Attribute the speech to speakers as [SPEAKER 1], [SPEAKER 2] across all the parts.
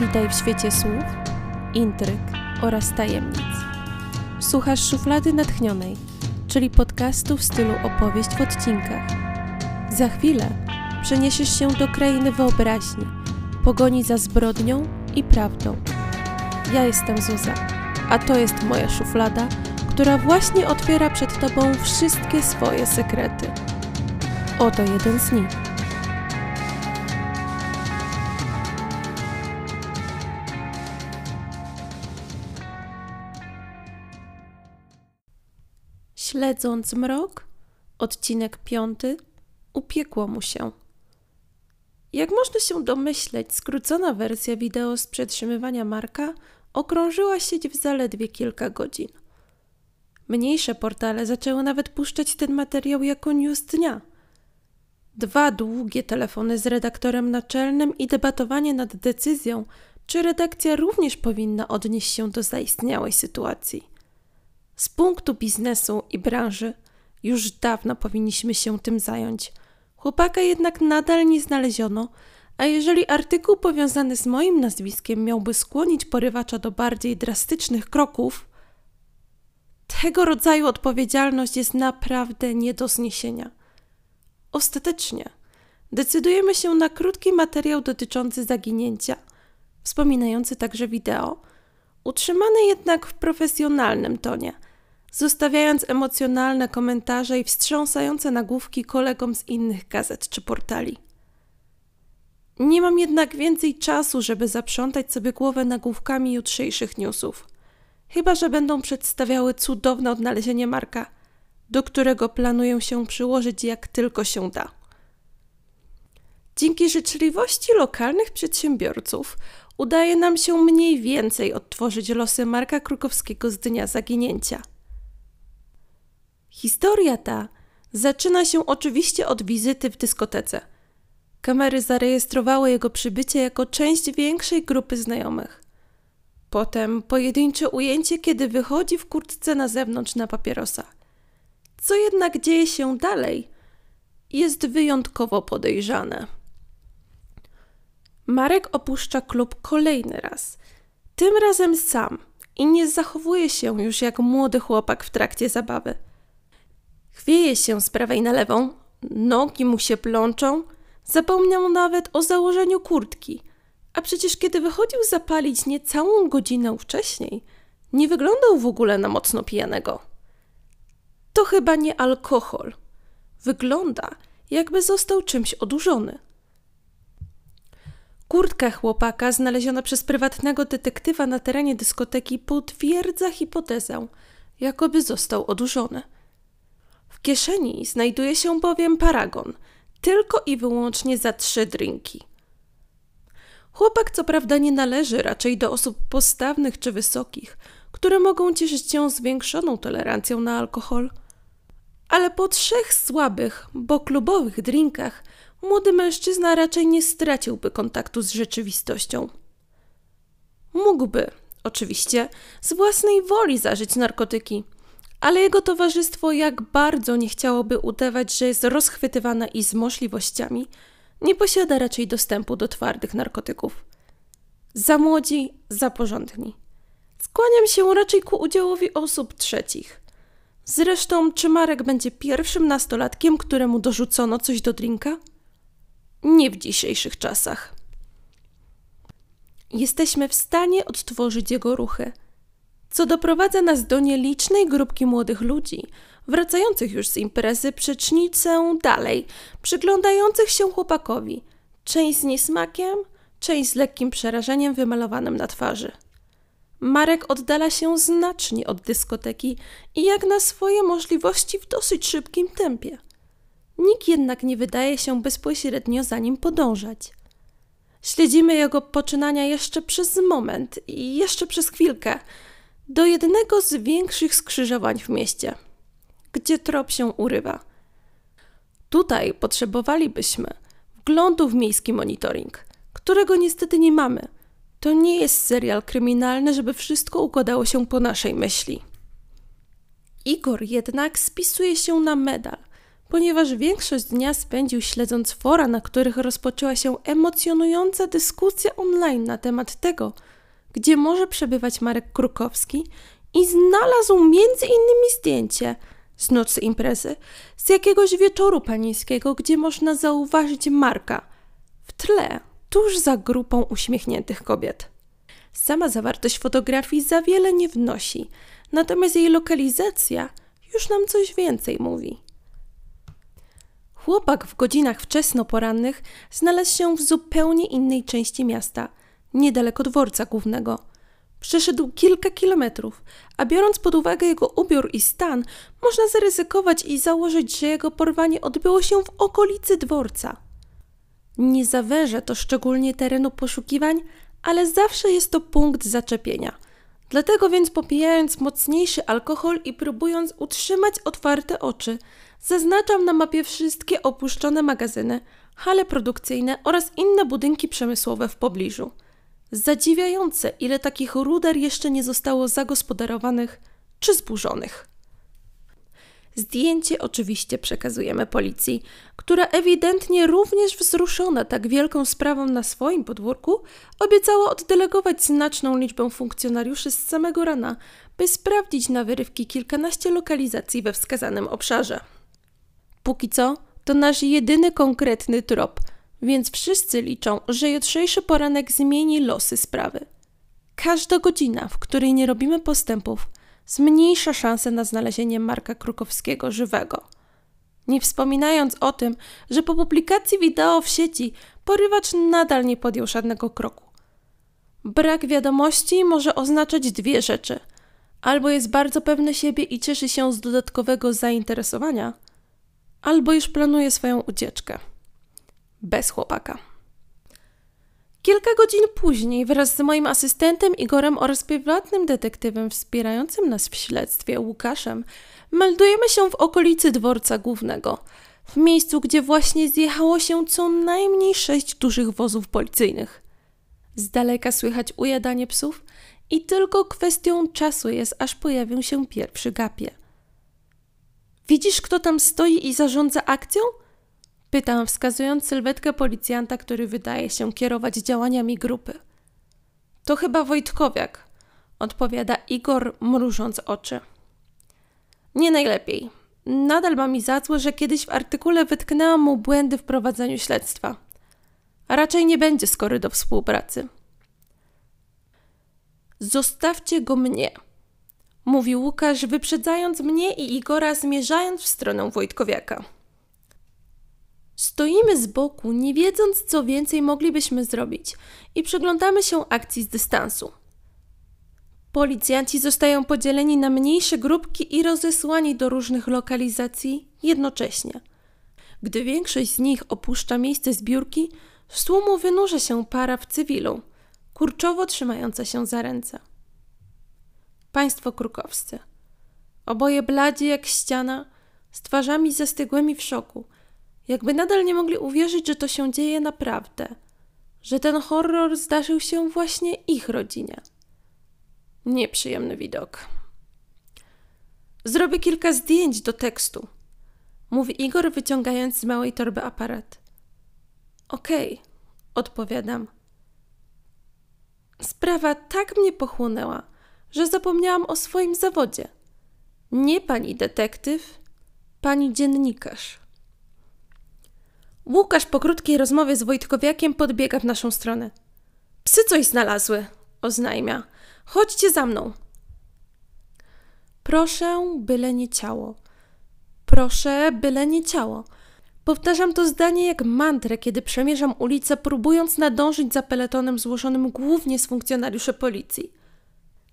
[SPEAKER 1] Witaj w świecie słów, intryg oraz tajemnic. Słuchasz szuflady natchnionej, czyli podcastu w stylu opowieść w odcinkach. Za chwilę przeniesiesz się do krainy wyobraźni, pogoni za zbrodnią i prawdą. Ja jestem Zuza, a to jest moja szuflada, która właśnie otwiera przed Tobą wszystkie swoje sekrety. Oto jeden z nich. Śledząc mrok, odcinek piąty, upiekło mu się. Jak można się domyśleć, skrócona wersja wideo z przetrzymywania Marka okrążyła sieć w zaledwie kilka godzin. Mniejsze portale zaczęły nawet puszczać ten materiał jako news dnia. Dwa długie telefony z redaktorem naczelnym i debatowanie nad decyzją, czy redakcja również powinna odnieść się do zaistniałej sytuacji. Z punktu biznesu i branży już dawno powinniśmy się tym zająć. Chłopaka jednak nadal nie znaleziono, a jeżeli artykuł powiązany z moim nazwiskiem miałby skłonić porywacza do bardziej drastycznych kroków, tego rodzaju odpowiedzialność jest naprawdę nie do zniesienia. Ostatecznie decydujemy się na krótki materiał dotyczący zaginięcia, wspominający także wideo, utrzymany jednak w profesjonalnym tonie, zostawiając emocjonalne komentarze i wstrząsające nagłówki kolegom z innych gazet czy portali. Nie mam jednak więcej czasu, żeby zaprzątać sobie głowę nagłówkami jutrzejszych newsów. Chyba, że będą przedstawiały cudowne odnalezienie Marka, do którego planuję się przyłożyć jak tylko się da. Dzięki życzliwości lokalnych przedsiębiorców udaje nam się mniej więcej odtworzyć losy Marka Krukowskiego z dnia zaginięcia. Historia ta zaczyna się oczywiście od wizyty w dyskotece. Kamery zarejestrowały jego przybycie jako część większej grupy znajomych. Potem pojedyncze ujęcie, kiedy wychodzi w kurtce na zewnątrz na papierosa. Co jednak dzieje się dalej, jest wyjątkowo podejrzane. Marek opuszcza klub kolejny raz. Tym razem sam i nie zachowuje się już jak młody chłopak w trakcie zabawy. Chwieje się z prawej na lewą, nogi mu się plączą, zapomniał nawet o założeniu kurtki. A przecież kiedy wychodził zapalić niecałą godzinę wcześniej, nie wyglądał w ogóle na mocno pijanego. To chyba nie alkohol. Wygląda, jakby został czymś odurzony. Kurtka chłopaka, znaleziona przez prywatnego detektywa na terenie dyskoteki, potwierdza hipotezę, jakoby został odurzony. W kieszeni znajduje się bowiem paragon, tylko i wyłącznie za trzy drinki. Chłopak co prawda nie należy raczej do osób postawnych czy wysokich, które mogą cieszyć się zwiększoną tolerancją na alkohol. Ale po trzech słabych, bo klubowych drinkach młody mężczyzna raczej nie straciłby kontaktu z rzeczywistością. Mógłby, oczywiście, z własnej woli zażyć narkotyki, ale jego towarzystwo, jak bardzo nie chciałoby udawać, że jest rozchwytywane i z możliwościami, nie posiada raczej dostępu do twardych narkotyków. Za młodzi, za porządni. Skłaniam się raczej ku udziałowi osób trzecich. Zresztą, czy Marek będzie pierwszym nastolatkiem, któremu dorzucono coś do drinka? Nie w dzisiejszych czasach. Jesteśmy w stanie odtworzyć jego ruchy – co doprowadza nas do nielicznej grupki młodych ludzi, wracających już z imprezy przecznicę dalej, przyglądających się chłopakowi, część z niesmakiem, część z lekkim przerażeniem wymalowanym na twarzy. Marek oddala się znacznie od dyskoteki i jak na swoje możliwości w dosyć szybkim tempie. Nikt jednak nie wydaje się bezpośrednio za nim podążać. Śledzimy jego poczynania jeszcze przez moment i jeszcze przez chwilkę, do jednego z większych skrzyżowań w mieście, gdzie trop się urywa. Tutaj potrzebowalibyśmy wglądu w miejski monitoring, którego niestety nie mamy. To nie jest serial kryminalny, żeby wszystko układało się po naszej myśli. Igor jednak spisuje się na medal, ponieważ większość dnia spędził śledząc fora, na których rozpoczęła się emocjonująca dyskusja online na temat tego, gdzie może przebywać Marek Krukowski i znalazł między innymi zdjęcie z nocy imprezy, z jakiegoś wieczoru panieńskiego, gdzie można zauważyć Marka w tle, tuż za grupą uśmiechniętych kobiet. Sama zawartość fotografii za wiele nie wnosi, natomiast jej lokalizacja już nam coś więcej mówi. Chłopak w godzinach wczesnoporannych znalazł się w zupełnie innej części miasta, niedaleko dworca głównego. Przeszedł kilka kilometrów, a biorąc pod uwagę jego ubiór i stan, można zaryzykować i założyć, że jego porwanie odbyło się w okolicy dworca. Nie zawęża to szczególnie terenu poszukiwań, ale zawsze jest to punkt zaczepienia. Dlatego więc popijając mocniejszy alkohol i próbując utrzymać otwarte oczy, zaznaczam na mapie wszystkie opuszczone magazyny, hale produkcyjne oraz inne budynki przemysłowe w pobliżu. Zadziwiające, ile takich ruder jeszcze nie zostało zagospodarowanych czy zburzonych. Zdjęcie oczywiście przekazujemy policji, która ewidentnie również wzruszona tak wielką sprawą na swoim podwórku, obiecała oddelegować znaczną liczbę funkcjonariuszy z samego rana, by sprawdzić na wyrywki kilkanaście lokalizacji we wskazanym obszarze. Póki co, to nasz jedyny konkretny trop, więc wszyscy liczą, że jutrzejszy poranek zmieni losy sprawy. Każda godzina, w której nie robimy postępów, zmniejsza szanse na znalezienie Marka Krukowskiego żywego. Nie wspominając o tym, że po publikacji wideo w sieci porywacz nadal nie podjął żadnego kroku. Brak wiadomości może oznaczać dwie rzeczy: albo jest bardzo pewny siebie i cieszy się z dodatkowego zainteresowania, albo już planuje swoją ucieczkę. Bez chłopaka. Kilka godzin później, wraz z moim asystentem Igorem oraz prywatnym detektywem wspierającym nas w śledztwie Łukaszem, meldujemy się w okolicy dworca głównego, w miejscu, gdzie właśnie zjechało się co najmniej sześć dużych wozów policyjnych. Z daleka słychać ujadanie psów i tylko kwestią czasu jest, aż pojawią się pierwszy gapie. Widzisz, kto tam stoi i zarządza akcją? Pytam, wskazując sylwetkę policjanta, który wydaje się kierować działaniami grupy. To chyba Wojtkowiak, odpowiada Igor, mrużąc oczy. Nie najlepiej. Nadal ma mi za złe, że kiedyś w artykule wytknęłam mu błędy w prowadzeniu śledztwa. A raczej nie będzie skory do współpracy. Zostawcie go mnie, mówił Łukasz, wyprzedzając mnie i Igora, zmierzając w stronę Wojtkowiaka. Stoimy z boku, nie wiedząc, co więcej moglibyśmy zrobić, i przyglądamy się akcji z dystansu. Policjanci zostają podzieleni na mniejsze grupki i rozesłani do różnych lokalizacji jednocześnie. Gdy większość z nich opuszcza miejsce zbiórki, z tłumu wynurza się para w cywilu, kurczowo trzymająca się za ręce. Państwo krukowscy. Oboje bladzi jak ściana, z twarzami zastygłymi w szoku – jakby nadal nie mogli uwierzyć, że to się dzieje naprawdę, że ten horror zdarzył się właśnie ich rodzinie. Nieprzyjemny widok. Zrobię kilka zdjęć do tekstu, mówi Igor, wyciągając z małej torby aparat. Okej, okay, odpowiadam. Sprawa tak mnie pochłonęła, że zapomniałam o swoim zawodzie. Nie pani detektyw, pani dziennikarz. Łukasz po krótkiej rozmowie z Wojtkowiakiem podbiega w naszą stronę. Psy coś znalazły, oznajmia. Chodźcie za mną. Proszę, byle nie ciało. Proszę, byle nie ciało. Powtarzam to zdanie jak mantrę, kiedy przemierzam ulicę, próbując nadążyć za peletonem złożonym głównie z funkcjonariuszy policji.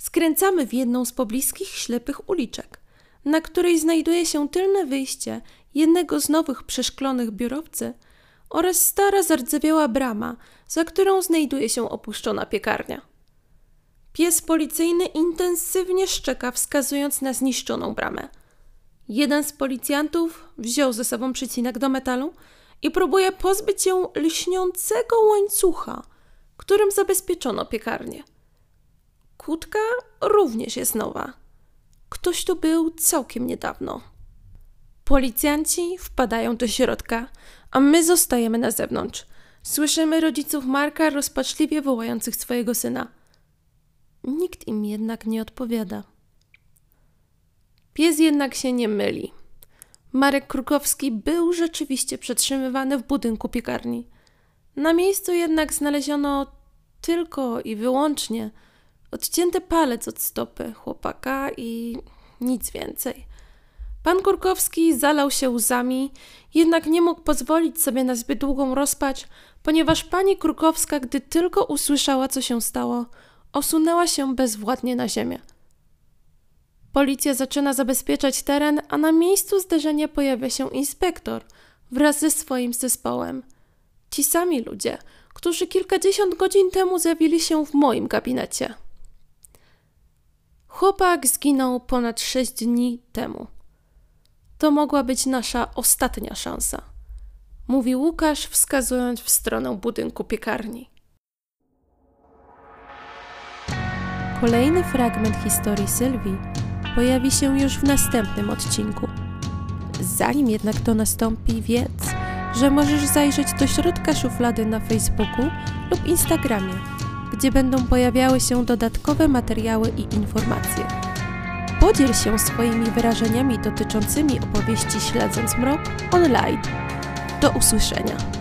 [SPEAKER 1] Skręcamy w jedną z pobliskich ślepych uliczek, na której znajduje się tylne wyjście jednego z nowych przeszklonych biurowcy oraz stara zardzewiała brama, za którą znajduje się opuszczona piekarnia. Pies policyjny intensywnie szczeka, wskazując na zniszczoną bramę. Jeden z policjantów wziął ze sobą przycinek do metalu i próbuje pozbyć się lśniącego łańcucha, którym zabezpieczono piekarnię. Kłódka również jest nowa. Ktoś tu był całkiem niedawno. Policjanci wpadają do środka, a my zostajemy na zewnątrz. Słyszymy rodziców Marka rozpaczliwie wołających swojego syna. Nikt im jednak nie odpowiada. Pies jednak się nie myli. Marek Krukowski był rzeczywiście przetrzymywany w budynku piekarni. Na miejscu jednak znaleziono tylko i wyłącznie odcięty palec od stopy chłopaka i nic więcej. Pan Kurkowski zalał się łzami, jednak nie mógł pozwolić sobie na zbyt długą rozpacz, ponieważ pani Krukowska, gdy tylko usłyszała, co się stało, osunęła się bezwładnie na ziemię. Policja zaczyna zabezpieczać teren, a na miejscu zdarzenia pojawia się inspektor wraz ze swoim zespołem. Ci sami ludzie, którzy kilkadziesiąt godzin temu zjawili się w moim gabinecie. Chłopak zginął ponad sześć dni temu. To mogła być nasza ostatnia szansa, mówi Łukasz, wskazując w stronę budynku piekarni. Kolejny fragment historii Sylwii pojawi się już w następnym odcinku. Zanim jednak to nastąpi, wiedz, że możesz zajrzeć do środka szuflady na Facebooku lub Instagramie, gdzie będą pojawiały się dodatkowe materiały i informacje. Podziel się swoimi wyrażeniami dotyczącymi opowieści Śledząc Mrok online. Do usłyszenia.